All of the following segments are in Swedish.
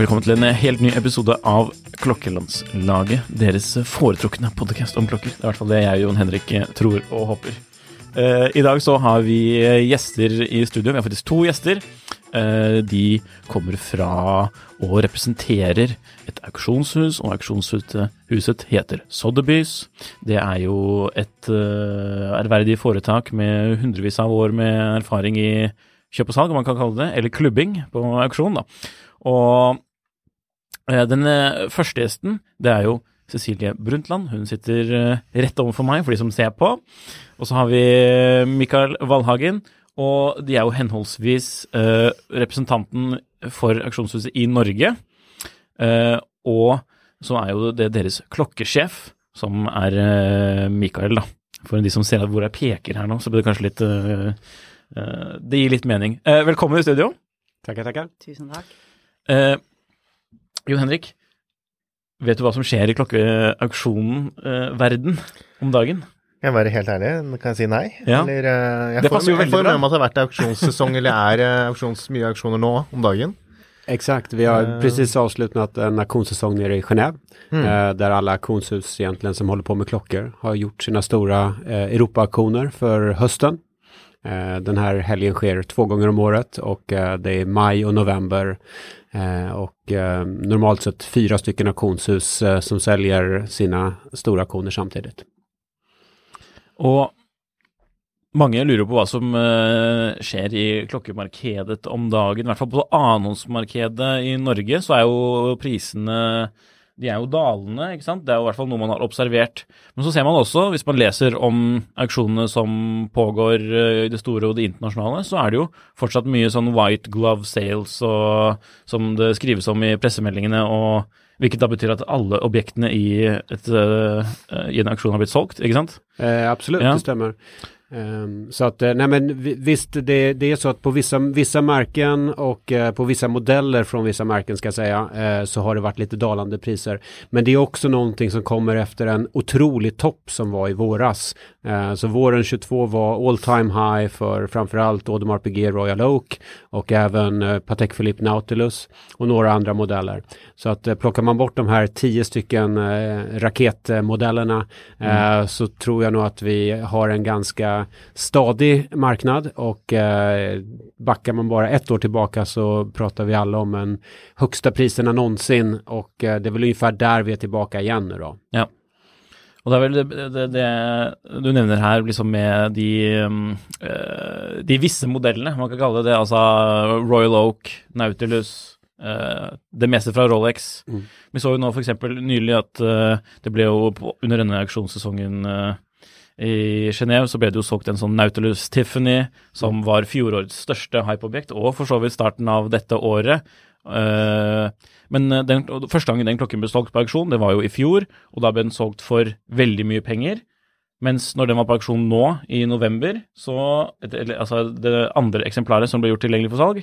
Velkommen til en helt ny episode av Klokkelandslaget. Deres foretrukne podkast om klokker. Det er i hvert fall det jeg og Jon Henrik eh, tror og håper. Eh, I dag så har vi eh, gjester i studio. Vi har faktisk to gjester. Eh, de kommer fra og representerer et auksjonshus, og auksjonshuset heter Sotheby's. Det er jo et eh, ærverdig foretak med hundrevis av år med erfaring i kjøp og salg, om man kan kalle det, eller klubbing på auksjon. da. Og eh, Den første gjesten, det er jo Cecilie Brundtland. Hun sitter rett overfor meg, for de som ser på. Og så har vi Mikael Valhagen. Og de er jo henholdsvis eh, representanten for Aksjonshuset i Norge, eh, og så er jo det deres klokkesjef, som er eh, Mikael, da. For de som ser hvor jeg peker her nå, så blir det kanskje litt Det gir litt mening. velkommen i studio. Tackar, tackar. Tusen takk. Eh, Jo Henrik, vet du hva som skjer i klokkeauksjonen-verden om dagen? Jeg være helt ærlig, kan jeg si nei? Ja. Eller, eh, jeg Det får, passer jo jeg veldig får bra. med meg at det har vært auksjonssesong, eller er auksjons, mye auksjoner nå om dagen. Exakt, vi har Eh. precis avslutat en auktionssäsong nere i Genève. Mm. Eh, där alla auktionshus egentligen som håller på med klockor har gjort sina stora eh, Europa-auktioner för hösten. Eh, den här helgen sker två gånger om året och eh, det är maj och november. Eh, och eh, normalt sett fyra stycken auktionshus eh, som säljer sina stora auktioner samtidigt. Og mange lurer på hva som eh, skjer i klokkemarkedet om dagen. I hvert fall på annonsmarkedet i Norge så er jo prisene de er jo dalende, ikke sant. Det er jo i hvert fall noe man har observert. Men så ser man også, hvis man leser om auksjonene som pågår eh, i det store og det internasjonale, så er det jo fortsatt mye sånn white glove sales og som det skrives om i pressemeldingene, og hvilket da betyr at alle objektene i, et, eh, i en auksjon har blitt solgt, ikke sant? Eh, absolut, Ja. det stämmer. Ehm, så att, eh, nej men vi- visst, det, det är så att på vissa, vissa märken och eh, på vissa modeller från vissa märken ska jag säga, eh, så har det varit lite dalande priser. Men det är också någonting som kommer efter en otrolig topp som var i våras. Så våren 22 var all time high för framförallt Audemars Piguet Royal Oak och även Patek Philippe Nautilus och några andra modeller. Så att plockar man bort de här tio stycken raketmodellerna eh, så tror jag nog att vi har en ganska stadig marknad och eh, backar man bara ett år tillbaka så pratar vi alla om en högsta priserna någonsin och eh, det är väl ungefär där vi är tillbaka igen nu då. Ja. Og det er vel det, det, det du nevner her, liksom med de, um, eh, de visse modellene, man kan kalle det det, altså Royal Oak, Nautilus, eh, det meste fra Rolex. Mm. Vi så jo nå f.eks. nylig at eh, det ble jo på, under denne auksjonssesongen eh, i Genéve så ble det jo solgt en sånn Nautilus Tiffany, som var fjorårets største hypeobjekt, og for så vidt starten av dette året. Eh, men den, første gangen den klokken ble solgt på auksjon, det var jo i fjor, og da ble den solgt for veldig mye penger. Mens når den var på auksjon nå, i november, så Altså det andre eksemplaret som ble gjort tilgjengelig for salg,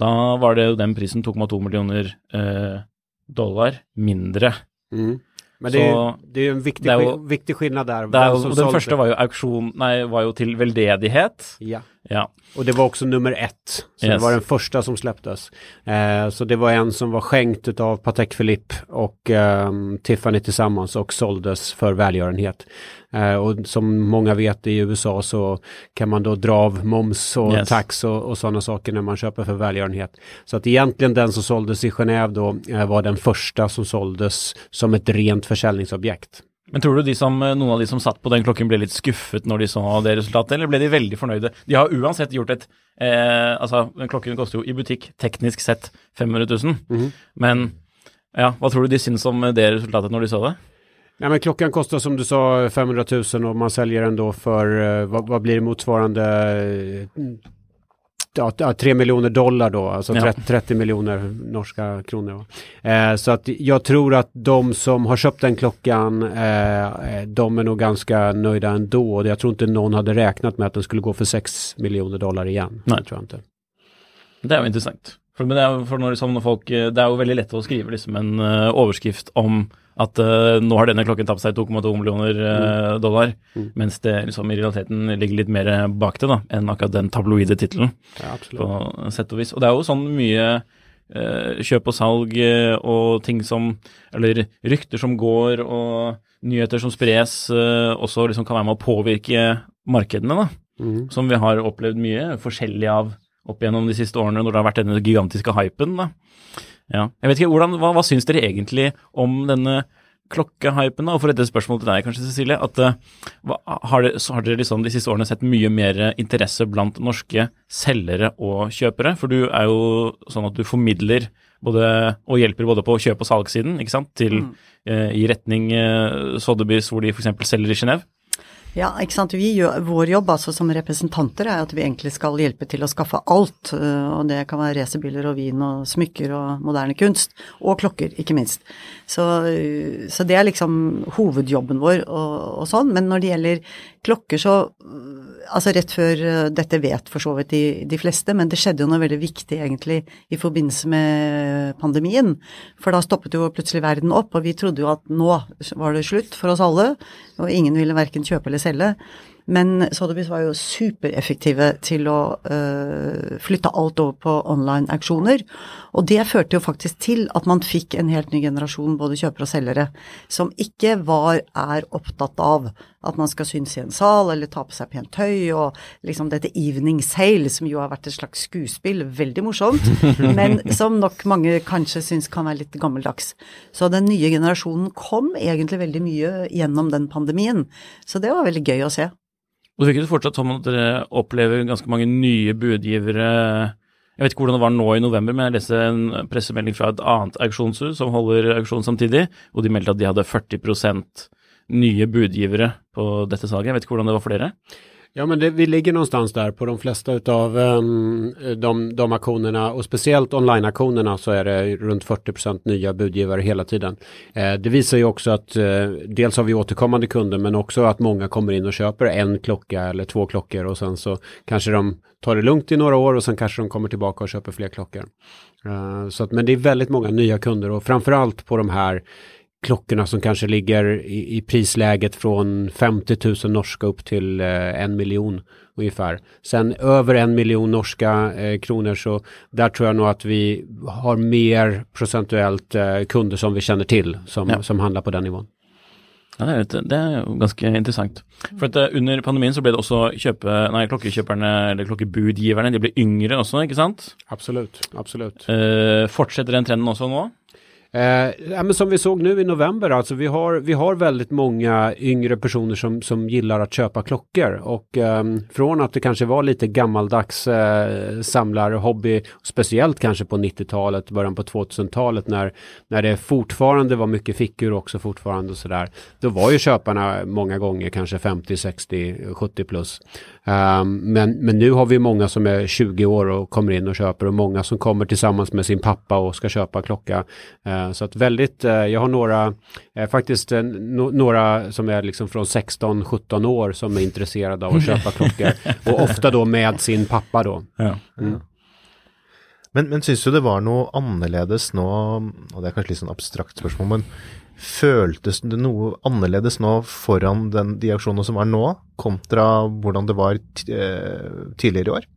da var det jo den prisen 2,2 millioner eh, dollar mindre. Mm. Men det är, Så det är ju en viktig, är ju- sk- viktig skillnad där. Jo, som den sålde det. var jo auksjon Nei, var jo til veldedighet. Ja. Ja. Och det var också nummer ett. Så Yes. det var den första som släpptes. Eh, så det var en som var skänkt av Patek Philippe och ehm, Tiffany tillsammans och såldes för välgörenhet. Eh, och som många vet i USA så kan man då dra av moms och Yes. tax och, och sådana saker när man köper för välgörenhet. Så att egentligen den som såldes i Genève då eh, var den första som såldes som ett rent försäljningsobjekt. Men tror du de som, eh, noen av de som satt på den klokken ble litt skuffet når de så det resultatet, eller ble de veldig fornøyde? De har uansett gjort et eh, Altså, klokken koster jo i butikk teknisk sett 500 000, Mhm. men ja, hva tror du de syns om det resultatet når de så det? Ja, men klockan kostar som du sa 500 000 och man säljer den då för, eh, vad, vad blir det motsvarande, eh, ja, ja, 3 miljoner dollar då, alltså Ja. 30, 30 miljoner norska kronor. Eh, så att jag tror att de som har köpt den klockan, eh, eh, de är nog ganska nöjda ändå. Jag tror inte någon hade räknat med att den skulle gå för 6 miljoner dollar igen. Nej. Det tror jag inte. Det jo interessant. For, men det er, for når, liksom, når folk, eh, det er jo veldig lett å skrive liksom, en eh, overskrift om at eh, nå har denne klokken tapt seg 2,2 millioner eh, dollar, Mm. mens det liksom, i realiteten ligger litt mer bak det da, enn akkurat den tabloide tittelen. Ja, på sett og vis. Og det er jo sånn mye eh, kjøp og salg og ting som Eller rykter som går og nyheter som spres, også liksom kan være med å påvirke markedene, da. Mm. Som vi har opplevd mye forskjellig av opp gjennom de siste årene når det har vært denne gigantiske hypen, da. Ja. Jeg vet ikke, hvordan, hva, hva syns dere egentlig om denne klokkehypen, da? Og for dette spørsmålet til deg, kanskje, Cecilie. At, eh, hva, har, så har dere liksom de siste årene sett mye mer interesse blant norske selgere og kjøpere? For du er jo sånn at du formidler både, og hjelper både på kjøp- og salgssiden, ikke sant? Til, eh, I retning eh, Sotheby's, hvor de f.eks. selger i Genéve. Ja, ikke sant. Vi gjør, vår jobb altså som representanter er at vi egentlig skal hjelpe til å skaffe alt. Eh, og det kan være racerbiler og vin og smykker og moderne kunst. Og klokker, ikke minst. Så, eh, så det er liksom hovedjobben vår og, og sånn. Men når det gjelder klokker, så Altså rett før eh, Dette vet for så vidt de, de fleste, men det skjedde jo noe veldig viktig egentlig i forbindelse med pandemien. For da stoppet jo plutselig verden opp, og vi trodde jo at nå var det slutt for oss alle. Og ingen ville verken kjøpe eller selge. Men Sotheby's var jo supereffektive til å øh, eh, flytte alt over på online-auksjoner. Og det førte jo faktisk til at man fikk en helt ny generasjon både kjøpere og selgere som ikke var, er opptatt av at man skal synes i en sal eller ta på seg pent tøy og liksom dette evening sale som jo har vært et slags skuespill, veldig morsomt, men som nok mange kanskje syns kan være litt gammeldags. Så den nye generasjonen kom egentlig veldig mye gjennom den pandemien. Så det var veldig gøy å se. Og det virker fortsatt som at dere opplever ganske mange nye budgivere. Jeg vet ikke hvordan det var nå i november, men jeg leste en pressemelding fra et annet auksjonshus som holder auksjon samtidig, og de meldte at de hadde 40 nye budgivere på dette salget. Jeg vet ikke hvordan det var for dere. Ja men det, vi ligger någonstans där på de flesta utav um, de, de aktionerna och speciellt online-aktionerna så är det runt 40% nya budgivare hela tiden. Eh, det visar ju också att eh, dels har vi återkommande kunder men också att många kommer in och köper en klocka eller två klockor och sen så kanske de tar det lugnt i några år och sen kanske de kommer tillbaka och köper fler klockor. Eh, så att, men det är väldigt många nya kunder och framförallt på de här klockorna som kanske ligger i, i prisläget från 50 000 norska upp till eh, en miljon ungefär. Sen över en miljon norska eh, kronor så där tror jag nog att vi har mer procentuellt eh, kunder som vi känner till som, Ja. som handlar på den nivån. Ja, det, litt- det er jo ganske interessant. For at eh, Under pandemien så ble det også kjøpe, nei, klokkekjøperne, eller klokkebudgiverne, de ble yngre også, ikke sant? Absolut, absolut. Eh, fortsetter den trenden også nå? Eh, ja, men som vi såg nu i november, alltså vi har, vi har väldigt många yngre personer som, som gillar att köpa klockor och eh, från att det kanske var lite gammaldags eh, samlarhobby, speciellt kanske på 90-talet, början på 2000-talet när, när det fortfarande var mycket fickor också fortfarande och sådär. Då var ju köparna många gånger kanske 50, 60, 70 plus. Ehm, men, men nu har vi många som är 20 år och kommer in och köper och många som kommer tillsammans med sin pappa och ska köpa klocka. Eh, så att väldigt, eh, jag har några, eh, faktiskt eh, no- några som är liksom från 16-17 år som är intresserade av att köpa klockor. Och ofta då med sin pappa då. Ja. Men, men syns du det var noe annerledes nå, og det er kanskje litt sånn abstrakt spørsmål, men føltes det noe annerledes nå foran den, de aksjonene som er nå, kontra hvordan det var eh, tidligere i år?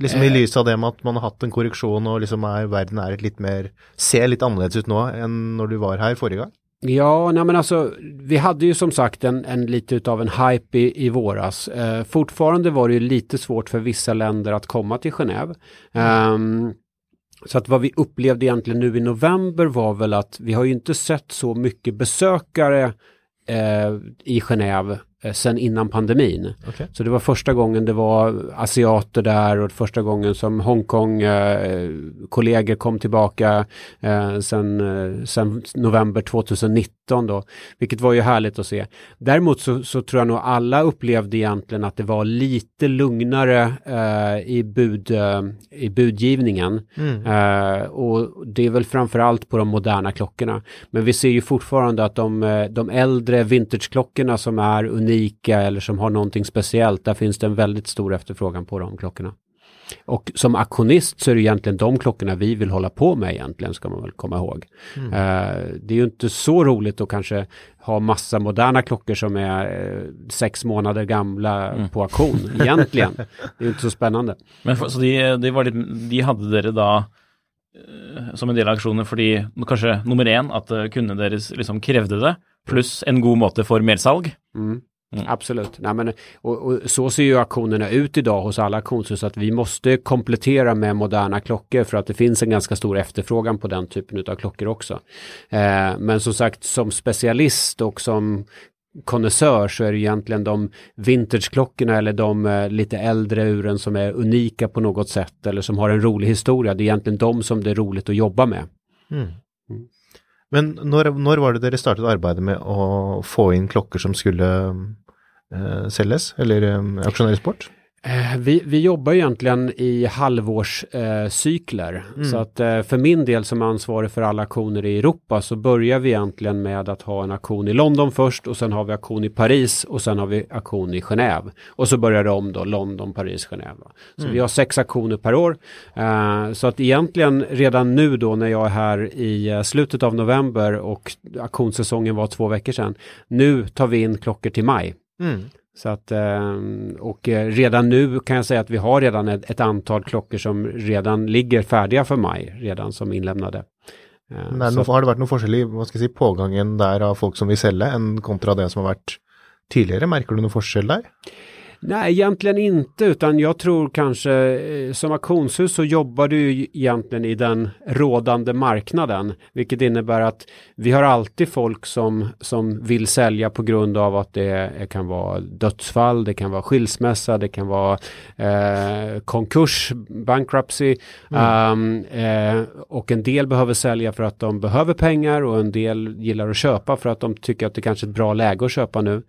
Liksom I Eh. lys av det med at man har hatt en korreksjon og liksom er, verden er litt mer Ser litt annerledes ut nå enn når du var her forrige gang? Ja, nej men alltså vi hade ju som sagt en, en lite utav en hype i, i våras. Eh, fortfarande var det ju lite svårt för vissa länder att komma till Genève. Ehm, så att vad vi upplevde egentligen nu i november var väl att vi har ju inte sett så mycket besökare eh, i Genève eh, sen innan pandemin. Okej. Så det var första gången det var asiater där och första gången som Hongkong eh, kollegor kom tillbaka eh, sen, eh, sen november 2019 då, vilket var ju härligt att se. Däremot så, så tror jag nog alla upplevde egentligen att det var lite lugnare eh, i, bud, eh, i budgivningen. Eh, och det är väl framförallt på de moderna klockorna. Men vi ser ju fortfarande att de, eh, de äldre vintageklockorna som är unika eller som har någonting speciellt, där finns det en väldigt stor efterfrågan på de klockorna. Och som auktionist så är det egentligen de klockorna vi vill hålla på med egentligen, ska man väl komma ihåg. Eh, det är ju inte så roligt att kanske ha massa moderna klockor som är eh, sex månader gamla på auktion, egentligen. Det är ju inte så spännande. Men for, så de, de, var litt, de hadde dere da eh, som en del av aksjonen fordi kanskje nummer én at eh, kundene deres liksom krevde det, pluss en god måte for mersalg. Mm. Mm. Absolut. Nej, men, och, och så ser ju auktionerna ut idag hos alla auktionshus att vi måste komplettera med moderna klockor för att det finns en ganska stor efterfrågan på den typen av klockor också. Eh, men som sagt som specialist och som konnässör så är det egentligen de vintageklockorna eller de eh, lite äldre uren som är unika på något sätt eller som har en rolig historia. Det är egentligen de som det är roligt att jobba med. Men når, når var det dere startet arbeidet med å få inn klokker som skulle eh, selges, eller eh, aksjoneres bort? Eh, Vi, vi jobbar egentligen i halvårscykler. Eh, cykler. Så att eh, för min del som ansvarig för alla auktioner i Europa så börjar vi egentligen med att ha en auktion i London först och sen har vi auktion i Paris och sen har vi auktion i Genève. Och så börjar det om då London, Paris, Genève. Så vi har sex auktioner per år. Eh, så att egentligen redan nu då när jag är här i eh, slutet av november och auktionssäsongen var två veckor sedan. Nu tar vi in klockor till maj. Så att, eh, och eh, redan nu kan jag säga att vi har redan ett, ett antal klockor som redan ligger färdiga för maj, redan som inlämnade. Eh, Men det så har det vært noe forskjell i hva skal jeg si, pågangen der av folk som vil selge, enn kontra det som har vært tidligere? Merker du noe forskjell der? Nej, egentligen inte, utan jag tror kanske eh, som auktionshus så jobbar du egentligen i den rådande marknaden, vilket innebär att vi har alltid folk som, som vill sälja på grund av att det kan vara dödsfall, det kan vara skilsmässa, det kan vara eh, konkurs, bankruptcy. Um, eh, och en del behöver sälja för att de behöver pengar och en del gillar att köpa för att de tycker att det kanske är ett bra läge att köpa nu.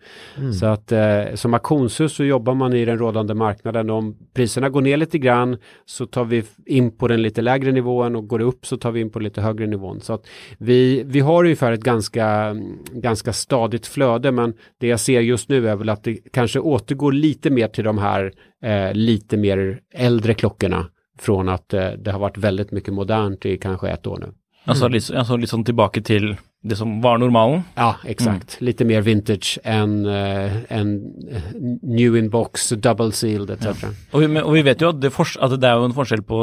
Så att eh, som auktionshus så jobbar man i den rådande marknaden. Om priserna går ner lite grann så tar vi in på den lite lägre nivån och går det upp så tar vi in på lite högre nivån. Så att vi, vi har ungefär ett ganska, ganska stadigt flöde men det jag ser just nu är väl att det kanske återgår lite mer till de här eh, lite mer äldre klockorna från att eh, det har varit väldigt mycket modernt i kanske ett år nu. Altså, litt, altså litt sånn tilbake til det som var normalen. Ja, exakt. Lite mer vintage än, eh, än eh, new in box, double sealed etc. Og vi, men- og vi vet jo at det, fors, at det er jo en forskjell på,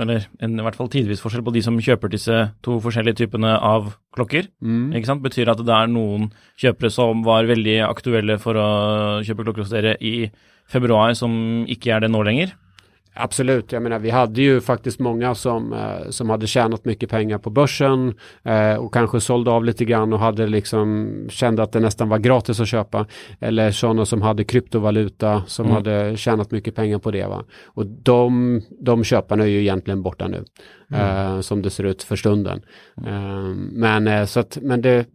eller en, i hvert fall tidvis forskjell på de som kjøper disse to forskjellige typene av klokker. Mm. Ikke sant? Betyr at det er noen kjøpere som var veldig aktuelle for å kjøpe klokker hos dere i februar, som ikke er det nå lenger. Absolut, jag menar vi hade ju faktiskt många som, eh, som hade tjänat mycket pengar på börsen eh, och kanske sålde av lite grann och hade liksom kände att det nästan var gratis att köpa. Eller sådana som hade kryptovaluta som Mm. hade tjänat mycket pengar på det. Va? Och de, de köparna är ju egentligen borta nu. Eh, som det ser ut för stunden. Eh, men, eh, så att, men det,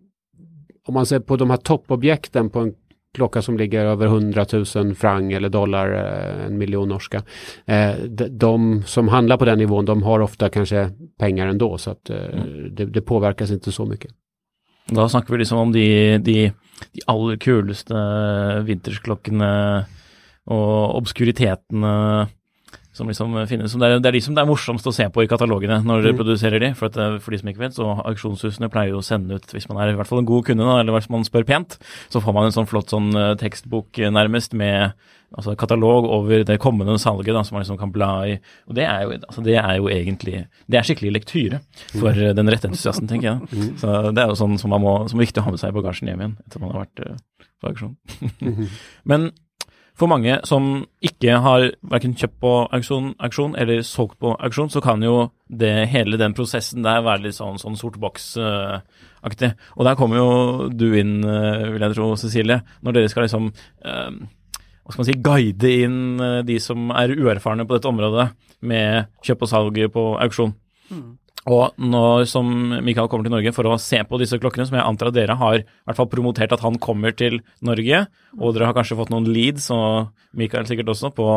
om man ser på de här toppobjekten på en klocka som ligger över 100 000 franc eller dollar, eh, en miljon norska. Eh, de, som handlar på den nivån, de har ofta kanske pengar ändå så att eh, det, det påverkas inte så mycket. Da snakker vi liksom om de, de, de aller kuleste vintersklokkene og obskuritetene som liksom finnes, som det, er, det er de som det er morsomst å se på i katalogene når dere Mm. produserer de. For, at, eh, for de som ikke vet, så auksjonshusene pleier jo å sende ut, hvis man er i hvert fall en god kunde, eller hvis man spør pent, så får man en sånn flott sånn eh, tekstbok eh, nærmest med altså katalog over det kommende salget da, som man liksom kan bla i. Og det er jo, altså, det er jo egentlig Det er skikkelig lektyre for eh, den rette entusiasten, tenker jeg. da. Så det er jo sånn som, man må, som er viktig å ha med seg i bagasjen hjem igjen etter man har vært eh, på auksjon. Men for mange som ikke har verken kjøpt på auksjon, auksjon eller solgt på auksjon, så kan jo det, hele den prosessen der være litt sånn, sånn sort boks-aktig. Eh, og der kommer jo du inn, eh, vil jeg tro, Cecilie, når dere skal liksom eh, hva skal man si, guide inn eh, de som er uerfarne på dette området med kjøp og salg på auksjon. Mm. Og når som Mikael kommer til Norge for å se på disse klokkene, som jeg antar at dere har i hvert fall promotert at han kommer til Norge, og dere har kanskje fått noen leads, og Mikael sikkert også, på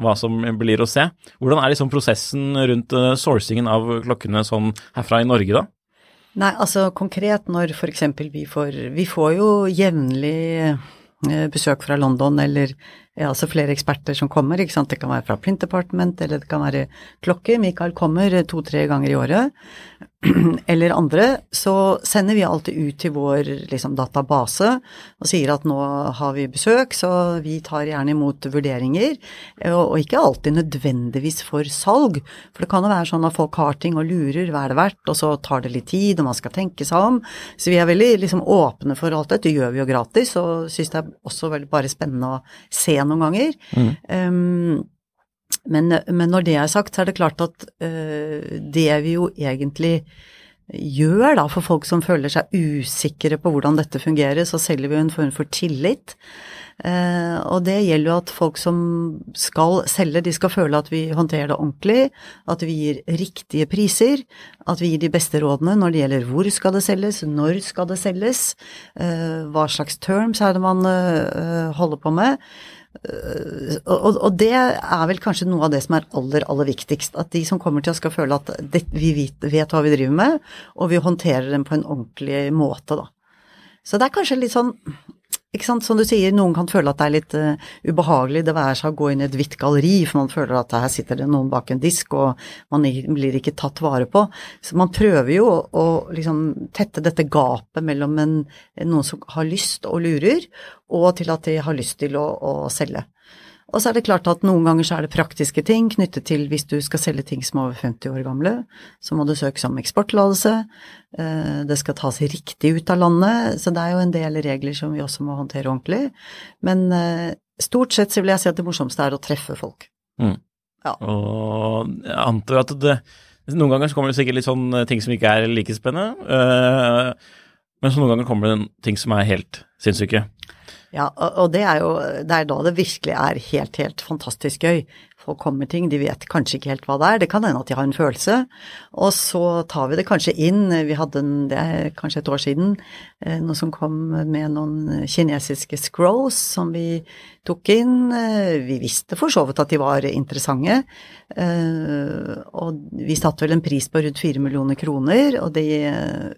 hva som blir å se. Hvordan er liksom prosessen rundt eh, sourcingen av klokkene sånn herfra i Norge, da? Nei, altså konkret når f.eks. vi får Vi får jo jevnlig eh, besøk fra London eller altså flere eksperter som kommer, ikke sant. Det kan være fra Print Department, eller det kan være klokker. Mikael kommer to-tre ganger i året. eller andre. Så sender vi alltid ut til vår liksom, database og sier at nå har vi besøk, så vi tar gjerne imot vurderinger. eh, Og, og ikke alltid nødvendigvis for salg, for det kan jo være sånn at folk har ting og lurer hva er det verdt, og så tar det litt tid, og man skal tenke seg om. Så vi er veldig liksom, åpne for alt dette, det gjør vi jo gratis, og syns det er også veldig bare spennende å se noen ganger. Um, men, men når det er sagt, så er det klart at øh, det vi jo egentlig gjør da for folk som føler seg usikre på hvordan dette fungerer, så selger vi jo en form for tillit. Eh, og det gjelder jo at folk som skal selge, de skal føle at vi håndterer det ordentlig, at vi gir riktige priser, at vi gir de beste rådene når det gjelder hvor skal det selges, når skal det selges, eh, hva slags terms er det man eh, holder på med. Eh, og, og det er vel kanskje noe av det som er aller, aller viktigst. At de som kommer til oss skal føle at det, vi vet, vet hva vi driver med, og vi håndterer dem på en ordentlig måte, da. Så det er kanskje litt sånn ikke sant, Som du sier, noen kan føle at det er litt uh, ubehagelig det være seg å gå inn i et hvitt galleri, for man føler at her sitter det noen bak en disk, og man blir ikke tatt vare på. Så man prøver jo å, å liksom tette dette gapet mellom en, noen som har lyst og lurer, og til at de har lyst til å, å selge. Og så er det klart at noen ganger så er det praktiske ting knyttet til hvis du skal selge ting som er over 50 år gamle, så må du søke om eksporttillatelse, det skal tas riktig ut av landet, så det er jo en del regler som vi også må håndtere ordentlig. Men stort sett så vil jeg si at det morsomste er å treffe folk. Mm. Ja. Og jeg antar at det Noen ganger så kommer det sikkert litt sånn ting som ikke er like spennende, men så noen ganger kommer det ting som er helt sinnssyke. Ja, og det er jo det er da det virkelig er helt, helt fantastisk gøy. Folk kommer ting, de vet kanskje ikke helt hva det er. Det kan hende at de har en følelse. Og så tar vi det kanskje inn. Vi hadde en, det er kanskje et år siden, noe som kom med noen kinesiske scrolls som vi tok inn. Vi visste for så vidt at de var interessante. Og vi satte vel en pris på rundt 4 millioner kroner, og de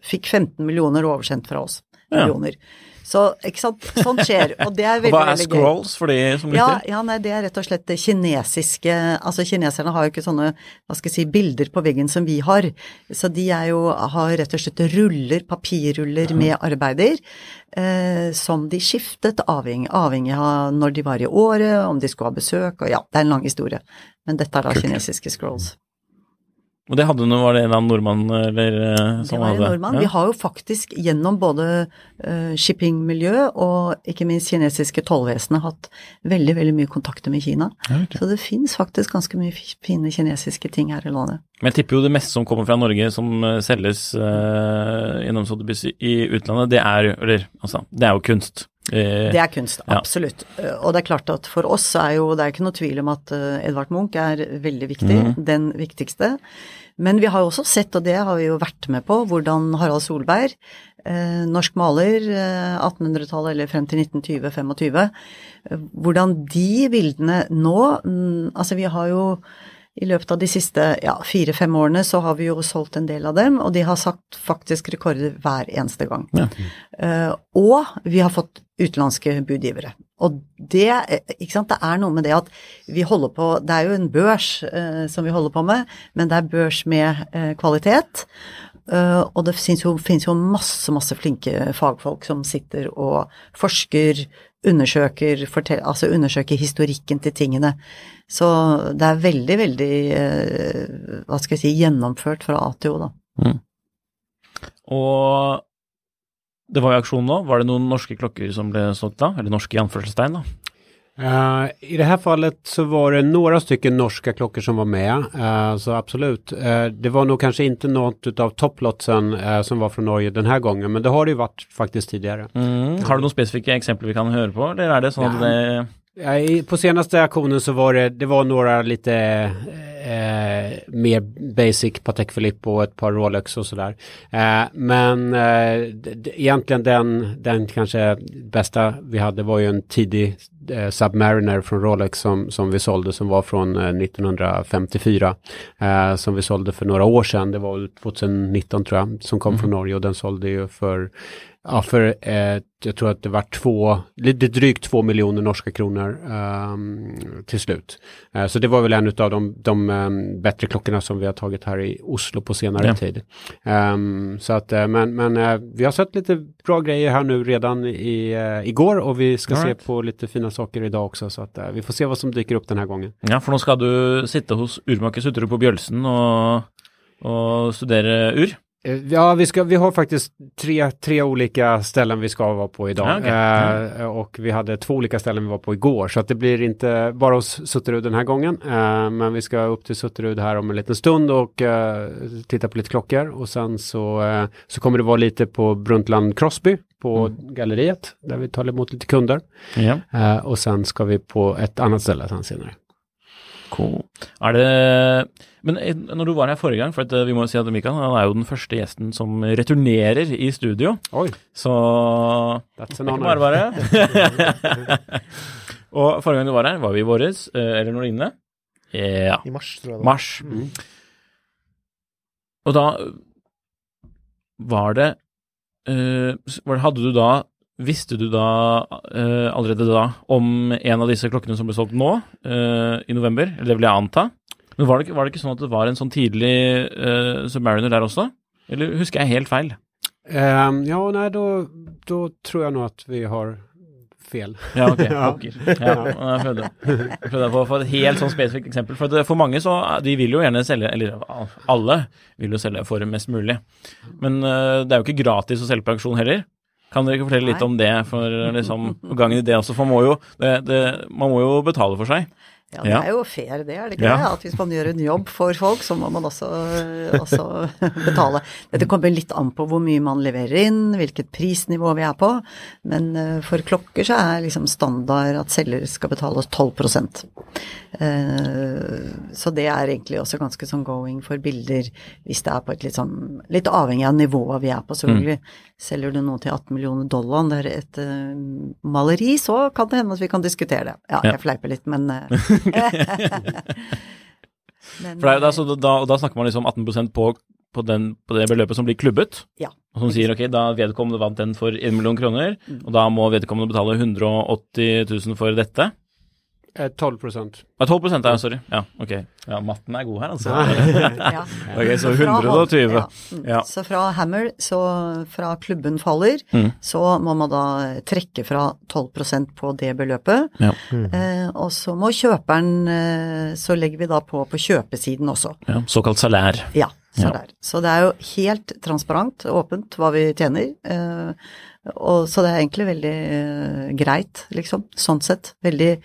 fikk 15 millioner oversendt fra oss. Millioner. Ja. Så ikke sant, sånt skjer, og det er veldig, Hva er veldig scrolls for de som Ja, lytter? ja, nei, det er rett og slett det kinesiske Altså, kineserne har jo ikke sånne, hva skal jeg si, bilder på veggen som vi har. Så de er jo, har rett og slett ruller, papirruller med arbeider, eh, som de skiftet avhengig, avhengig av når de var i året, om de skulle ha besøk, og ja, det er en lang historie. Men dette er da kinesiske scrolls. Og det hadde noe, var det en eller annen nordmann eller eh, Det som var en nordmann. Ja. Vi har jo faktisk gjennom både uh, shippingmiljø og ikke minst kinesiske tollvesenet hatt veldig, veldig mye kontakter med Kina. Ja, ok. Så det fins faktisk ganske mye fi- fine kinesiske ting her i landet. Men jeg tipper jo det meste som kommer fra Norge som eh, selges uh, gjennom Sotheby's i utlandet, det er, eller, altså, det er jo kunst. Eh, Det er kunst, Ja. absolutt. Uh, Og det er klart at for oss er jo Det er ikke noe tvil om at uh, Edvard Munch er veldig viktig, den viktigste. Men vi har jo også sett, og det har vi jo vært med på, hvordan Harald Solberg, eh, norsk maler, eh, 1800-tallet eller frem til 1920-25, eh, hvordan de bildene nå mm, Altså vi har jo i løpet av de siste ja, fire-fem årene så har vi jo solgt en del av dem, og de har sagt faktisk rekorder hver eneste gang. Ja. Eh, og vi har fått utenlandske budgivere. Og det, ikke sant, det er noe med det at vi holder på Det er jo en børs eh, som vi holder på med, men det er børs med eh, kvalitet. Uh, og det finnes jo, finnes jo, masse, masse flinke fagfolk som sitter og forsker, undersøker, fortell, altså undersøker historikken til tingene. Så det er veldig, veldig eh, hva skal jeg si, gjennomført fra A til O, da. Mm. Og det var jo aksjon nå. Var det noen norske klokker som ble solgt da? Eller norske i anførselstegn, da? Uh, I det här fallet så var det några stycken norska klockor som var med, uh, så absolut. Uh, det var nog kanske inte något av topplotsen som var från Norge den här gången, men det har det ju varit faktiskt tidigare. Mm. Har du några specifika exempel vi kan höra på, eller är det så att det Ja, på senaste auktionen så var det, det var några lite eh, mer basic Patek Philippe och ett par Rolex och sådär. Eh, men eh, egentligen den, den kanske bästa vi hade var ju en tidig eh, Submariner från Rolex som, som vi sålde som var från 1954. Eh, eh, som vi sålde för några år sedan, det var 2019 tror jag, som kom mm. från Norge och den sålde ju för Ja, för eh, jag tror att det var två, lite drygt två miljoner norska kronor um, till slut. Uh, så det var väl en av de, de um, bättre klockorna som vi har tagit här i Oslo på senare ja. tid. Um, så att, uh, men, men uh, vi har sett lite bra grejer här nu redan i, igår och vi ska right. se på lite fina saker idag också. Så att vi får se vad som dyker upp den här gången. Ja, för nu ska du sitta hos Urmakers ute på Bjölsen och, och studera ur. Eh, ja, vi, ska, vi har faktiskt tre, tre olika ställen vi ska vara på idag. Okay. Mm. Eh, och vi hade två olika ställen vi var på igår. Så att det blir inte bara hos Sutterud den här gången. Eh, men vi ska upp till Sutterud här om en liten stund och eh, titta på lite klockor. Och sen så, eh, så kommer det vara lite på Bruntland Crosby på mm. galleriet. Där vi tar emot lite kunder. Ja. Eh, och sen ska vi på ett annat ställe sen senare. Cool. Er det Men eh, når du var her forrige gang, for at eh, vi må si at Mikael han er jo den første gjesten som returnerer i studio. Oi. Så That's an honor. Bare bare. og forrige gang du var her, var vi i våres, eh, eller når inne? Ja. I mars, tror jeg. Det. Mars. Mm. Og da var det, uh, Hadde du da Visste du da uh, allerede da om en av disse klokkene som ble solgt nå, uh, i november? Eller det vil jeg anta. Men var det, var det, ikke sånn at det var en sånn tidlig uh, Submariner der også? Eller husker jeg helt feil? Um, ja, nei, da, tror jeg nå at vi har fel. Ja, ok. Pokker. Ja, jeg prøvde, prøvde å få et helt sånn spesifikt eksempel. For, det, for mange så de vil jo gjerne selge, eller alle vil jo selge for mest mulig. Men uh, det er jo ikke gratis å selge på auksjon heller. Kan dere ikke fortelle litt om det for liksom, gangen i det også? For man må jo, det, det, man må jo betale for seg. Ja, det er jo fair det, er det ikke ja. det? At hvis man gjør en jobb for folk, så må man også, også, betale. Dette kommer litt an på hvor mye man leverer inn, hvilket prisnivå vi er på. Men eh, for klokker så er liksom standard at selger skal betale oss 12 eh, Så det er egentlig også ganske sånn going for bilder, hvis det er på et litt sånn Litt avhengig av nivået vi er på, selvfølgelig. Mm. Selger du noe til 18 millioner dollar, det er et uh, maleri, så kan det hende at vi kan diskutere det. Ja, jeg fleiper litt, men Men, For det er jo da, så da, da snakker man liksom 18 på, på, den, på, det beløpet som blir klubbet. Ja. Og som sier ok, da vedkommende vant den for 1 million kroner, mm. og da må vedkommende betale 180 000 for dette. 12 procent. Ja, 12 procent, ja, sorry. Ja, ok. Ja, matten er god her, altså. ja. ok, så 120. Ja. ja. Så fra Hammer, så fra klubben faller, mm. så må man da trekke fra 12% på det beløpet. Ja. Mm. Eh, og så må kjøperen, eh, så legger vi da på på kjøpesiden også. Ja, Såkalt salær. Ja, salær. Så det er jo helt transparent, åpent, hva vi tjener. Eh, og, så det er egentlig veldig uh, greit, liksom, sånn sett. Veldig uh,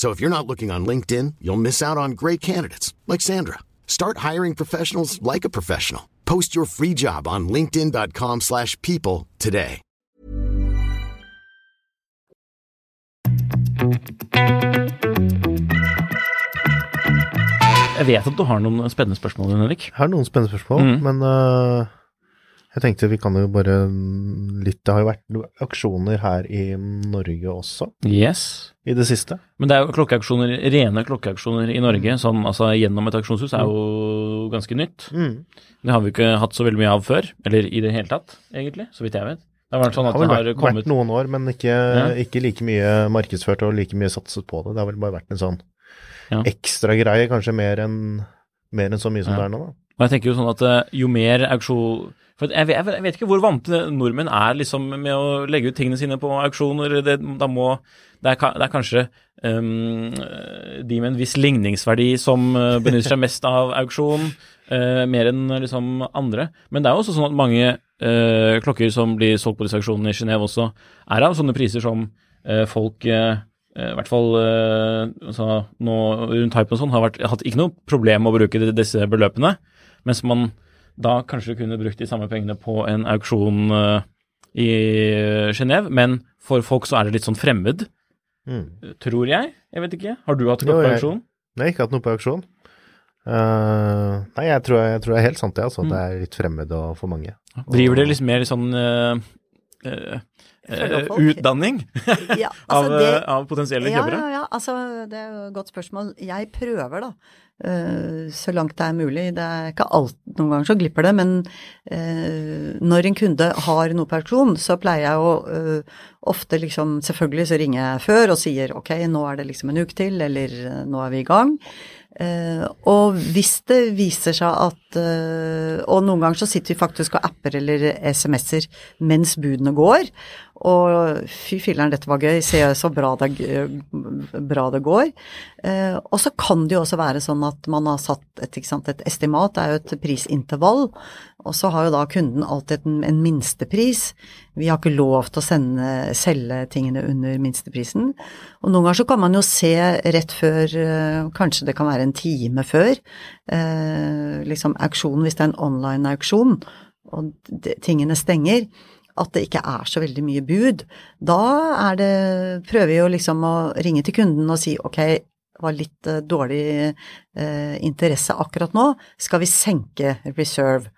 So if you're not looking on LinkedIn, you'll miss out on great candidates like Sandra. Start hiring professionals like a professional. Post your free job on linkedin.com/people today. jeg vet at du har noen spennende spørsmål, Henrik. Jeg har noen spennende spørsmål, Mhm. men øh, jeg tenkte vi kan jo bare mm, litt Det har jo vært aksjoner her i Norge også Yes. i det siste. Men det er jo klokkeaksjoner, rene klokkeaksjoner i Norge, sånn altså gjennom et aksjonshus, er jo ganske nytt. Mm. Det har vi ikke hatt så veldig mye av før, eller i det hele tatt, egentlig, så vidt jeg vet. Det har vært sånn Det at har vel det vært, har kommet vært noen år, men ikke, Ja. ikke like mye markedsført og like mye satset på det. Det har vel bare vært en sånn Ja. ekstra greie, kanskje mer enn mer enn så mye som Ja. det er nå. da. Og jeg tenker jo sånn at eh, jo mer auksjon For jeg jeg, jeg vet ikke hvor vant nordmenn er liksom med å legge ut tingene sine på auksjoner. Det, da må, det, er, det er kanskje um, de med en viss ligningsverdi som eh, benytter seg mest av auksjon, uh, mer enn liksom andre. Men det er jo også sånn at mange uh, klokker som blir solgt på disse auksjonene i Genéve også, er av sånne priser som uh, folk eh, i hvert fall altså, nå rundt hypen og sånn, har vært, hatt ikke noe problem med å bruke disse beløpene, mens man da kanskje kunne brukt de samme pengene på en auksjon eh, i Genéve, men for folk så er det litt sånn fremmed, Mm. tror jeg. Jeg vet ikke. Har du hatt klokke på jeg- auksjon? Nei, ikke hatt noe på auksjon. Eh, nei, jeg tror, jeg tror det er helt sant, det. Altså, Mm. Det er litt fremmed og for mange. Driver dere liksom mer sånn eh, eh, Eh, utdanning Ja, av, altså det, eh, av potensielle ja, kjøpere? ja, ja, altså det er jo et godt spørsmål. Jeg prøver da, eh, så langt det er mulig. Det er ikke alt, noen ganger så glipper det, men eh, når en kunde har noe på auksjon, så pleier jeg å eh, ofte liksom, selvfølgelig så ringer jeg før og sier ok, nå er det liksom en uke til, eller nå er vi i gang. Og hvis det viser seg at eh, Og noen ganger så sitter vi faktisk og apper eller SMS-er mens budene går. Og fy filler'n, dette var gøy, se så bra det, bra det går. Eh, og så kan det jo også være sånn at man har satt et, ikke sant, et estimat, det er jo et prisintervall. Og så har jo da kunden alltid en, en minstepris. Vi har ikke lov til å sende, selge tingene under minsteprisen. Og noen ganger så kan man jo se rett før, eh, kanskje det kan være en time før, eh, liksom auksjonen, hvis det er en online-auksjon, og tingene stenger, at det ikke er så veldig mye bud. Da er det, prøver vi jo liksom å ringe til kunden og si ok, var litt eh, dårlig eh, interesse akkurat nå, skal vi senke reserve?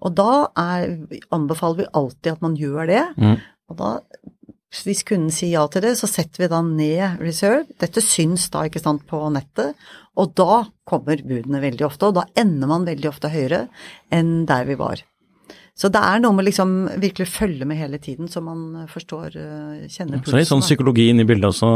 Og da er, anbefaler vi alltid at man gjør det. Mm. Og da, hvis kunden sier ja til det, så setter vi da ned reserve. Dette syns da, ikke sant, på nettet. Og da kommer budene veldig ofte, og da ender man veldig ofte høyere enn der vi var. Så det er noe med liksom virkelig følge med hele tiden, så man forstår, eh, kjenner Så litt sånn da. psykologi inn i bildet også.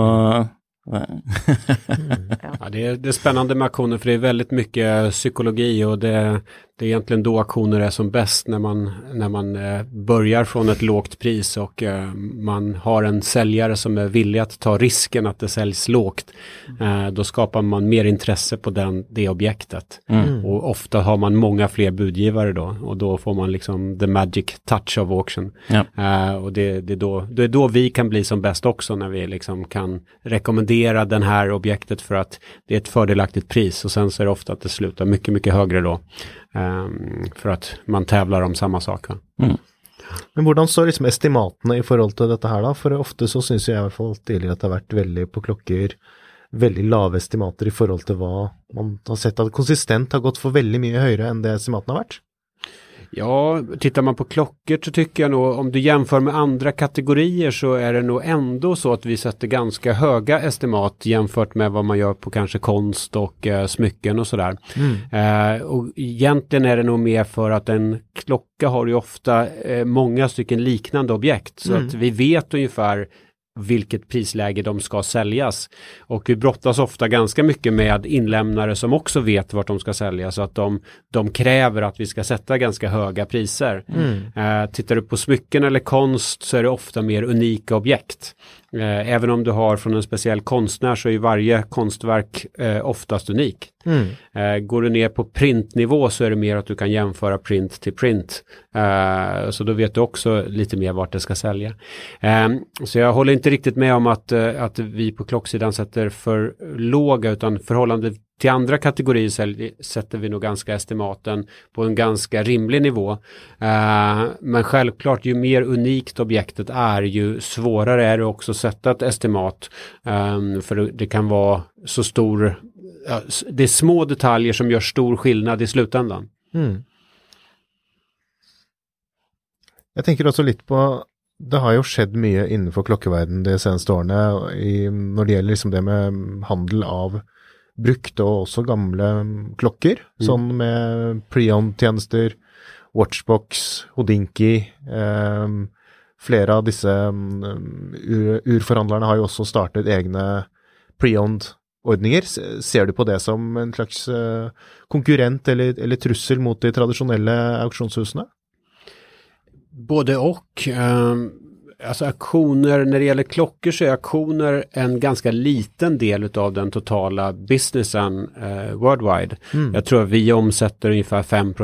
Ja, det, är, det är spännande med auktioner för det är väldigt mycket psykologi och det, det är egentligen då auktioner är som bäst när man, när man eh, börjar från ett lågt pris och eh, man har en säljare som är villig att ta risken att det säljs lågt. Eh, då skapar man mer intresse på den, det objektet. Mm. Och ofta har man många fler budgivare då och då får man liksom the magic touch of auction. Ja. Och det, det, är då, det är då vi kan bli som bäst också när vi liksom kan rekommendera den här objektet för att det är ett fördelaktigt pris och sen så är det ofta att det slutar mycket, mycket högre då. Ehm, för att man tävlar om samma sak. va. Men hvordan står liksom estimatene i forhold til dette her, da? For ofte så syns jeg i hvert fall tidligere at det har vært veldig på klokker veldig lave estimater i forhold til hva man har sett at konsistent har gått for veldig mye høyere enn det estimatene har vært. Ja, tittar man på klockor så tycker jag nog om du jämför med andra kategorier så är det nog ändå så att vi sätter ganska höga estimat jämfört med vad man gör på kanske konst och eh, smycken och sådär. Eh, och egentligen är det nog mer för att en klocka har ju ofta eh, många stycken liknande objekt. Så att vi vet ungefär vilket prisläge de ska säljas. Och vi brottas ofta ganska mycket med inlämnare som också vet vart de ska säljas så att de, de kräver att vi ska sätta ganska höga priser. Eh, tittar du på smycken eller konst så är det ofta mer unika objekt. Eh, även om du har från en speciell konstnär så är varje konstverk eh, oftast unikt. Eh, går du ner på printnivå så är det mer att du kan jämföra print till print. Eh, så då vet du också lite mer vart det ska sälja. Eh, så jag håller inte riktigt med om att, att vi på klocksidan sätter för låga utan förhållande till andra kategorier sälj- sätter vi nog ganska estimaten på en ganska rimlig nivå. Eh, men självklart ju mer unikt objektet är ju svårare är det också att sätta ett estimat. Eh, för det- kan vara så stor ja, det är små detaljer som gör stor skillnad i slutändan. Mm. Jag tänker också lite på Det har jo skjedd mye innenfor klokkeverdenen de seneste årene eh, i, når det gjelder liksom det med handel av brukte og også gamle klokker. Sånn med pre-owned-tjenester, Watchbox, Hodinki. Eh, flere av disse mm, ur, urforhandlerne har jo også startet egne pre-owned-ordninger. Se- Ser du på det som en slags eh, konkurrent eller, eller trussel mot de tradisjonelle auksjonshusene? Både och. Alltså auktioner, när det gäller klockor så är auktioner en ganska liten del av den totala businessen eh, worldwide. Jag tror att vi omsätter ungefär 5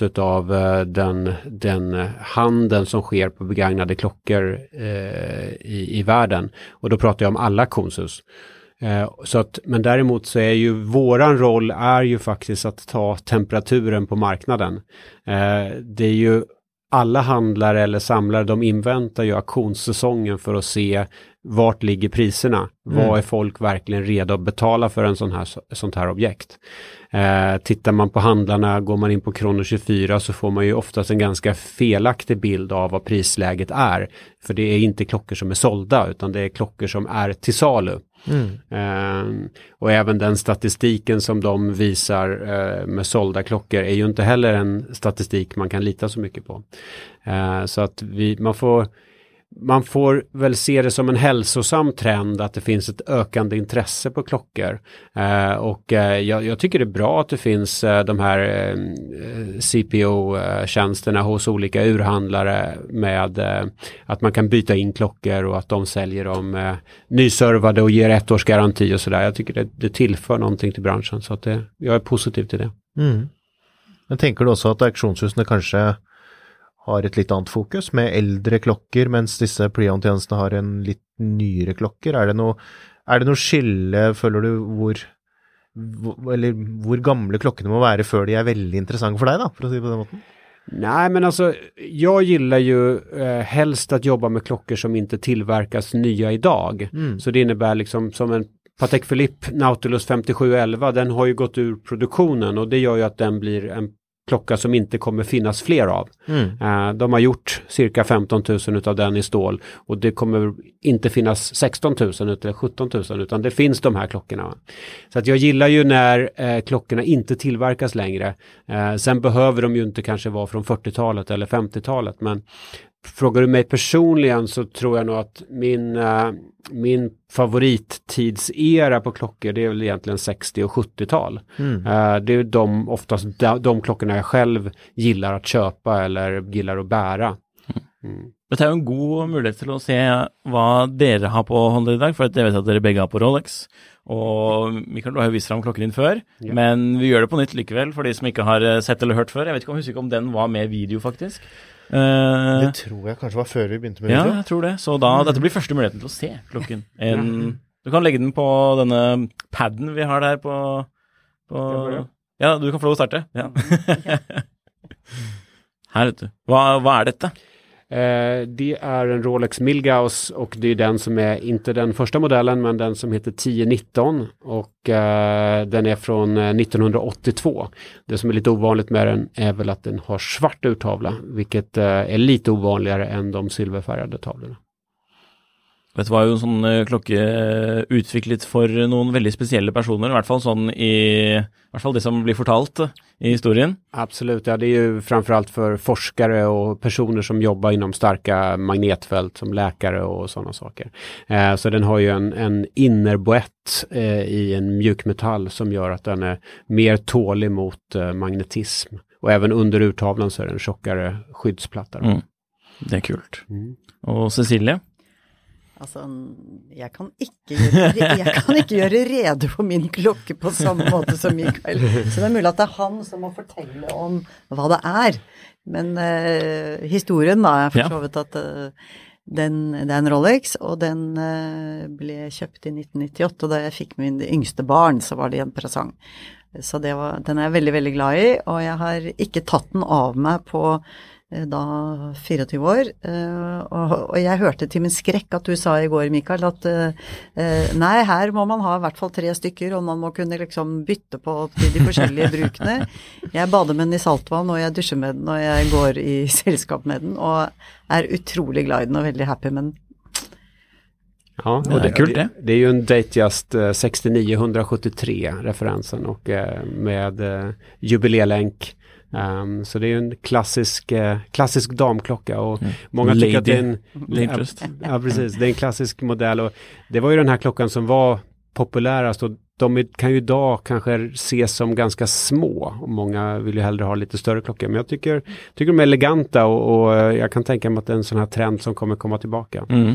utav eh, den, den handeln som sker på begagnade klockor eh, i, i världen. Och då pratar jag om alla auktionshus. Eh, så att, men däremot så är ju våran roll är ju faktiskt att ta temperaturen på marknaden. Eh, det är ju alla handlare eller samlare de inväntar ju auktionssäsongen för att se vart ligger priserna? Vad är folk verkligen redo att betala för en sån här, sånt här objekt? Eh, tittar man på handlarna, går man in på Krono 24 så får man ju oftast en ganska felaktig bild av vad prisläget är. För det är inte klockor som är sålda utan det är klockor som är till salu. Eh, och även den statistiken som de visar eh, med sålda klockor är ju inte heller en statistik man kan lita så mycket på. Ehm, så att vi, man får man får väl se det som en hälsosam trend att det finns ett ökande intresse på klockor. Eh, och eh, jag, jag tycker det är bra att det finns eh, de här eh, CPO-tjänsterna hos olika urhandlare med eh, att man kan byta in klockor och att de säljer dem eh, nyservade och ger ett års garanti och sådär. Jag tycker det, det tillför någonting till branschen så att det, jag är positiv till det. Mm. Men tänker du att auktionshusen kanske kanskje har et litt annet fokus, med eldre klokker, mens disse pre-owned-tjenestene har en litt nyere klokker? Er det noe, er det noe skille, føler du, hvor, eller hvor gamle klokkene må være før de er veldig interessante for deg, da, for å si det på den måten? Nej men alltså jag gillar ju eh, helst att jobba med klockor som inte tillverkas nya idag. Så det innebär liksom som en Patek Philippe Nautilus 5711 den har ju gått ur produktionen och det gör ju att den blir en klocka som inte kommer finnas fler av. Eh, de har gjort cirka 15 000 utav den i stål och det kommer inte finnas 16 000 eller 17 000 utan det finns de här klockorna. Så att jag gillar ju när eh, klockorna inte tillverkas längre. Eh, sen behöver de ju inte kanske vara från 40-talet eller 50-talet men Frågar du mig personligen så tror jag nog att min, eh, min favorittidsera på klockor det är väl egentligen 60 och 70-tal. Eh, det är de, oftast de, de klockorna jag själv gillar att köpa eller gillar att bära. Dette er jo en god mulighet til å se hva dere har på hånda i dag, for jeg vet at dere begge har på Rolex. Og Mikael, du har jo vist fram klokken din før, men vi gjør det på nytt likevel for de som ikke har eh, sett eller hørt før. Jeg vet ikke om husker ikke om den var med video, faktisk. Eh, Det tror jeg kanskje var før vi begynte med ja, video. jeg tror det. Så da, dette blir første muligheten til å se klokken. En, du kan legge den på denne paden vi har der på, på Ja, du kan få lov å starte. Ja. Her, vet du. Hva, hva er dette? Eh, det är en Rolex Milgauss och det är den som är, inte den första modellen, men den som heter 1019 och eh, den är från eh, 1982. Det som är lite ovanligt med den är väl att den har svart urtavla, vilket eh, är lite ovanligare än de silverfärgade tavlorna. Dette var jo en sånn eh, klokke eh, utviklet for noen veldig spesielle personer, i hvert fall sånn i, i hvert fall det som blir fortalt eh, i historien. Absolut, ja det är ju framförallt för forskare och personer som jobbar inom starka magnetfält som läkare och sådana saker. Eh, så den har ju en, en innerboett eh, i en mjukmetall som gör att den är mer tålig mot eh, magnetism. Och även under urtavlan så är det en tjockare skyddsplatta. Mm. Det er kult. Og Cecilie? Altså, jeg kan, ikke gjøre, jeg kan ikke gjøre rede for min klokke på samme måte som Mikael. Så det er mulig at det er han som må fortelle om hva det er. Men eh, historien da er for så vidt at eh, den, det er en Rolex, og den eh, ble kjøpt i 1998. Og da jeg fikk min yngste barn, så var det en presang. Så det var, den er jeg veldig, veldig glad i, og jeg har ikke tatt den av meg på da 24 år. eh, Og, jeg hørte til min skrekk at du sa i går, Mikael, at eh, eh, nei, her må man ha i hvert fall tre stykker, og man må kunne liksom bytte på til de forskjellige brukene. Jeg bader med den i saltvann, og jeg dusjer med den, og jeg går i selskap med den, og er utrolig glad i den og veldig happy med den. Ja, Ja, det är kul det. Det är ju en Datejust eh, 6973 referensen och eh, med eh, Ehm, så det är en klassisk, eh, klassisk damklocka och många tycker att det är en... Datejust. Ja, precis. Det är en klassisk modell och det var ju den här klockan som var populärast och de är- kan ju idag kanske ses som ganska små och många vill ju hellre ha lite större klockor. Men jag tycker, tycker de är eleganta och, och eh, jag kan tänka mig att det är en sån här trend som kommer komma tillbaka. Mm.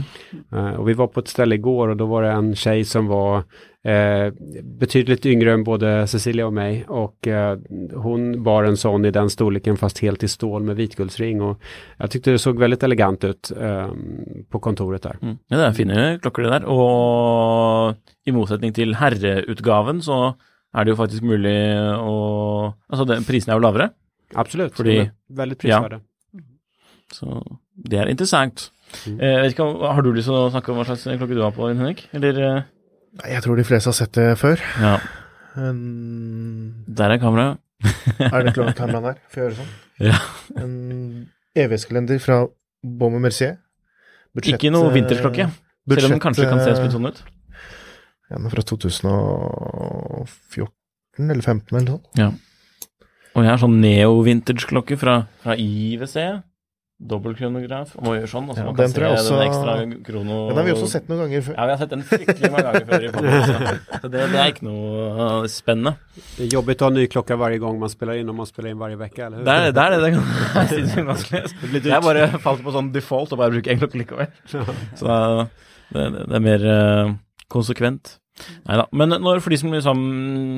Eh, och vi var på ett ställe igår och då var det en tjej som var eh, betydligt yngre än både Cecilia och mig och eh, hon bar en sån i den storleken fast helt i stål med vitguldsring och jag tyckte det såg väldigt elegant ut eh, på kontoret där. Mm. Ja, det er fine klokker det der, og i motsetning til herreutgaven så er det jo faktisk mulig å Altså, det, prisene er jo lavere, Absolut, Fordi- är väldigt prisvärda. så det er interessant. Mm. Eh, Har du lyst til å snakke om hva slags klokke du har på, Henrik? Eller eh, Jeg tror de fleste har sett det før. Ja, En, der er kameraet. er det klart kameraet der? Får jeg gjøre sånn? Ja. En evighetskalender fra Baume Mercier. Budsjett, Ikke noe eh, vintersklokke, selv om den kanskje kan se litt sånn ut. Ja, er fra 2014 eller 2015 eller sånn. Og jeg har sånn neo-vintage-klokke fra, fra IWC. Dobbeltkronograf. Og må gjøre sånn, og så Ja, man kan se også- den ekstra krono... Den har vi også sett noen ganger før. Ja, vi har sett den fryktelig mange ganger før i podcasten. Så det, det er ikke noe uh, spennende. Det är jobbigt att ha ny klocka varje gång man spelar in och man spelar in varje vecka, eller hur? Det er det. Er det, det det blir dyrt. Jeg bare falt på sånn default og bare bruker én klokke likevel. Så uh, det, det er mer uh, konsekvent. Nei da. Men når, for de som liksom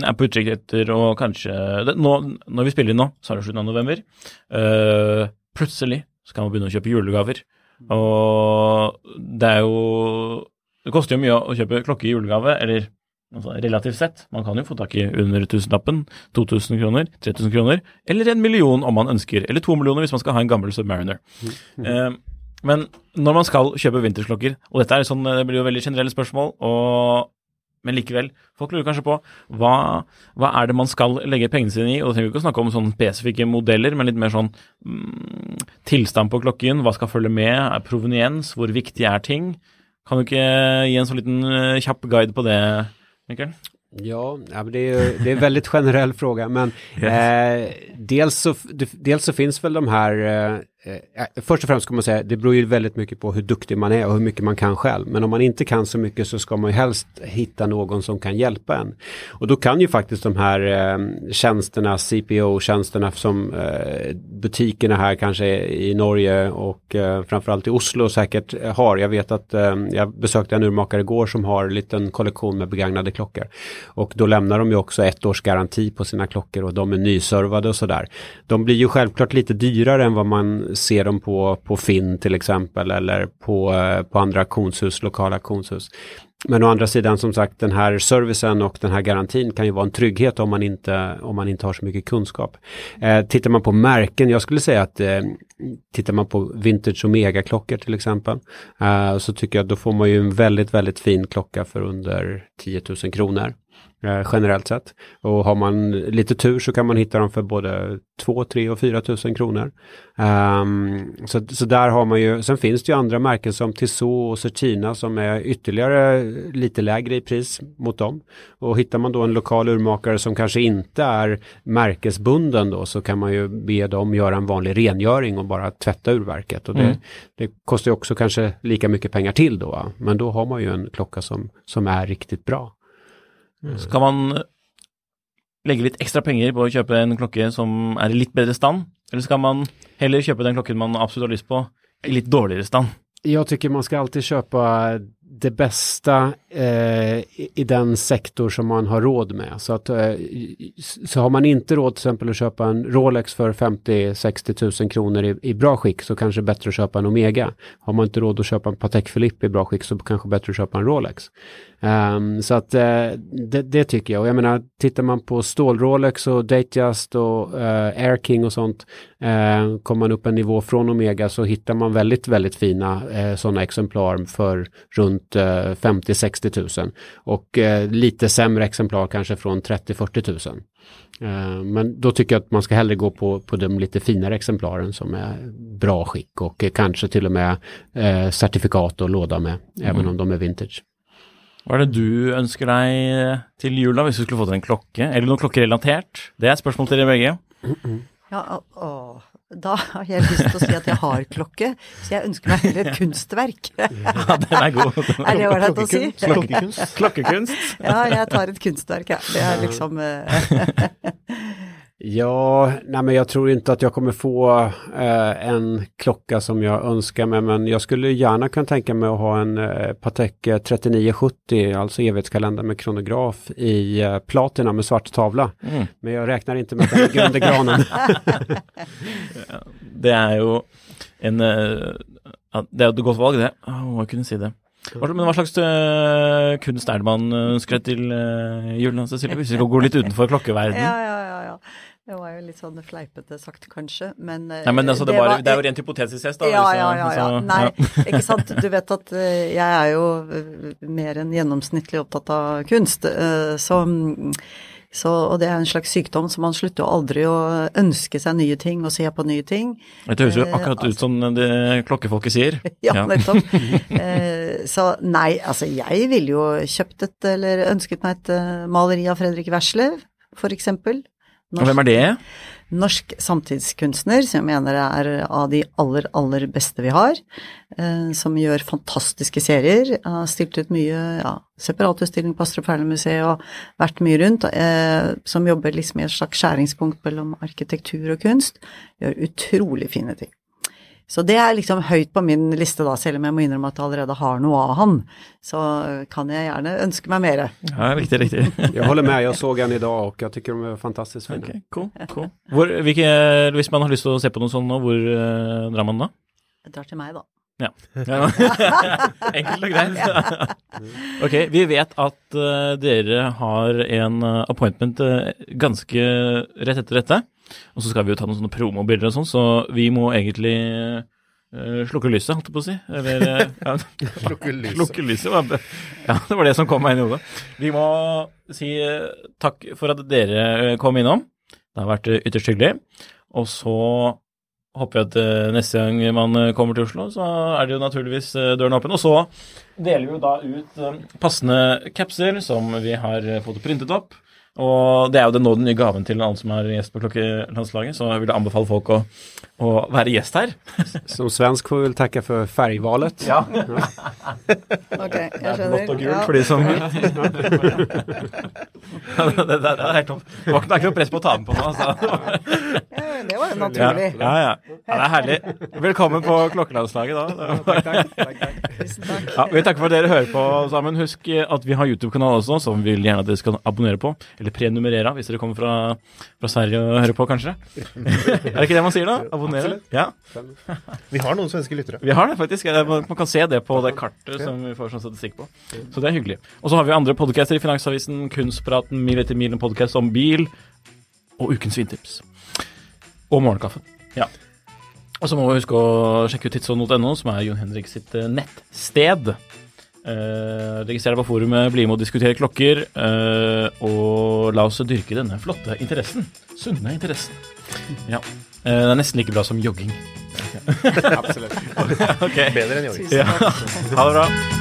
er på utkikk etter og kanskje det, nå, Når vi spiller inn nå, så er det slutten av november. Uh, plutselig så kan man begynne å kjøpe julegaver. Og det er jo Det koster jo mye å kjøpe klokke i julegave, eller altså, relativt sett. Man kan jo få tak i under tusenlappen. 2000 kroner, 3000 kroner, eller en million om man ønsker. Eller to millioner hvis man skal ha en gammel Submariner. Eh, men når man skal kjøpe vintersklokker, og dette er sånn, det blir jo veldig generelle spørsmål, og, men likevel, folk lurer kanskje på hva, hva er det man skal legge pengene sine i? Og da trenger vi ikke å snakke om sånne spesifikke modeller, men litt mer sånn mm, tilstand på klokken, hva skal følge med, er proveniens, hvor viktig er ting? Kan du ikke gi en sånn liten eh, kjapp guide på det, Mikkel? Ja, det, är, det är en väldigt generell fråga, men eh, dels, så, dels så finns väl de här, Eh, eh, först och främst ska man säga, det beror ju väldigt mycket på hur duktig man är och hur mycket man kan själv. Men om man inte kan så mycket så ska man ju helst hitta någon som kan hjälpa en. Och då kan ju faktiskt de här eh, tjänsterna, CPO-tjänsterna som eh, butikerna här kanske i Norge och eh, framförallt i Oslo säkert har. Jag vet att eh, jag besökte en urmakare igår som har en liten kollektion med begagnade klockor. Och då lämnar de ju också ett års garanti på sina klockor och de är nyservade och sådär. De blir ju självklart lite dyrare än vad man ser dem på, på Finn till exempel eller på, eh, på andra auktionshus, lokala auktionshus. Men å andra sidan som sagt den här servicen och den här garantin kan ju vara en trygghet om man inte, om man inte har så mycket kunskap. Eh, tittar man på märken, jag skulle säga att eh, tittar man på vintage Omega-klockor till exempel eh, så tycker jag att då får man ju en väldigt, väldigt fin klocka för under 10 000 kronor. Eh, generellt sett. Och har man lite tur så kan man hitta dem för både 2, 3 och 4 000 kronor. Um, så, så där har man ju, sen finns det ju andra märken som Tissot och Certina som är ytterligare lite lägre i pris mot dem. Och hittar man då en lokal urmakare som kanske inte är märkesbunden då så kan man ju be dem göra en vanlig rengöring och bara tvätta urverket. Och det, Mm. det kostar ju också kanske lika mycket pengar till då. Men då har man ju en klocka som, som är riktigt bra. Skal man legge litt ekstra penger på å kjøpe en klokke som er i litt bedre stand, eller skal man heller kjøpe den klokken man absolutt har lyst på, i litt dårligere stand? Jag tycker man ska alltid köpa det bästa eh, i, i den sektor som man har råd med. Så, att, eh, så har man inte råd till exempel att köpa en Rolex för 50-60 tusen kronor i, i bra skick så kanske bättre att köpa en Omega. Har man inte råd att köpa en Patek Philippe i bra skick så kanske bättre att köpa en Rolex. Um, så att eh, det, det, tycker jag. Och jag menar, tittar man på stål-Rolex och Datejust och uh, Air King och sånt, eh, kommer man upp en nivå från Omega så hittar man väldigt, väldigt fina eh, sådana exemplar för runt 50-60 tusen. Och lite sämre exemplar kanske från 30-40 tusen. Men då tycker jag att man ska hellre gå på, på de lite finare exemplaren som är bra skick och kanske till och med certifikat och låda med, mm. även om de är vintage. Hva er det du ønsker deg til jul, hvis du skulle fått en klokke? Eller noe klokkerelatert? Det er et spørsmål til dere begge. Ja, å, da har jeg lyst til å si at jeg har klokke, så jeg ønsker meg heller et kunstverk. ja, den er god. er det ålreit å si? Klokkekunst. Klokkekunst. ja, jeg tar et kunstverk, ja. Det er liksom Ja, nej men jag tror inte att jag kommer få eh, en klocka som jag önskar mig, men jag skulle gärna kunna tänka mig att ha en eh, Patek 3970, alltså evighetskalender med kronograf i eh, platina med svart tavla. Mm. Men jag räknar inte med den under granen. det är ju en uh, Det är ett gott val det. Oh, jag kunde säga det. Men hva slags uh, kunst er det man ønsker til uh, julen, vi går litt utenfor klokkeverdenen? Ja, ja, ja, ja. Det var jo litt sånn fleipete sagt, kanskje, men Nei, men altså, det, det, var, det er jo rent hypotetisk hest, da. Ja, ja, ja. ja. Så, Nei, ja. ikke sant. Du vet at uh, jeg er jo uh, mer enn gjennomsnittlig opptatt av kunst. Så, så, og det er en slags sykdom, så man slutter jo aldri å ønske seg nye ting og se på nye ting. Det høres jo akkurat ut som det klokkefolket sier. ja, nettopp. så nei, altså jeg ville jo kjøpt et, eller ønsket meg et maleri av Fredrik Werslev, for eksempel. Norsk, Hvem er det? Norsk samtidskunstner, som jeg mener er av de aller, aller beste vi har. Eh, som gjør fantastiske serier. Har stilt ut mye ja, separatutstilling på Astrup Fearnley-museet og vært mye rundt. Eh, som jobber liksom i et slags skjæringspunkt mellom arkitektur og kunst. Gjør utrolig fine ting. Så det er liksom høyt på min liste, da, selv om jeg må innrømme at jeg allerede har noe av han. Så kan jeg gjerne ønske meg mer. Ja, riktig, riktig. jeg holder med, jeg så han i dag, og jeg tykker de er fantastisk fine. Okay, cool, cool. Hvor, hvis man har lyst til å se på noe sånt nå, hvor uh, drar man da? Jeg drar til meg, da. Ja. Enkelt og greit. ok, vi vet at uh, dere har en uh, appointment ganske rett etter dette. Og så skal vi jo ta noen sånne promobilder og sånn, så vi må egentlig uh, slukke lyset, holdt jeg på å si. Eller uh, ja. slukke lyset. slukke lyset. Ja, det var det som kom meg inn i hodet. Vi må si uh, takk for at dere kom innom. Det har vært ytterst hyggelig. Og så håper jeg at neste gang man kommer til Oslo, så er det jo naturligvis døren åpen. Og så deler vi jo da ut passende capser som vi har fått printet opp. Og det er jo det nå den nye gaven til alle som er gjest på Klokkelandslaget, så jeg vil anbefale folk å, å være gjest her. Som svensk får vi vel takke for fargevalet. Ja. ok, jeg skjønner. Blått og gult ja. for de som det, det, det, er helt topp. Det var ikke noe press på å ta den på nå, altså. Det var naturlig. Ja, ja, ja. ja, det er herlig. Velkommen på Klokkelandslaget, da. takk, takk. takk, takk. Ja, vi takker for at dere hører på sammen. Husk at vi har YouTube-kanal også, som vi vil gjerne at dere skal abonnere på. Eller prenumerere, hvis dere kommer fra, fra Sverige og hører på, kanskje. er det ikke det man sier, da? Abonnere? Ja. Vi har noen svenske lyttere. Vi har det, faktisk. Man kan se det på det kartet som vi får sånn statistikk på. Så det er hyggelig. Og så har vi andre podcaster i Finansavisen, Kunstpraten, Mil etter mil, en podkast om bil, og Ukens vintips. Og Morgenkaffen. Ja. Og så må vi huske å sjekke ut tidsson.no, som er Jon Henrik sitt eh, nettsted. Uh, registrer deg på forumet, bli med og diskutere klokker. Uh, og la oss dyrke denne flotte interessen. Sunne interessen. Ja. Uh, det er nesten like bra som jogging. Absolutt. okay. Bedre enn jogging. Ja. Ha det bra.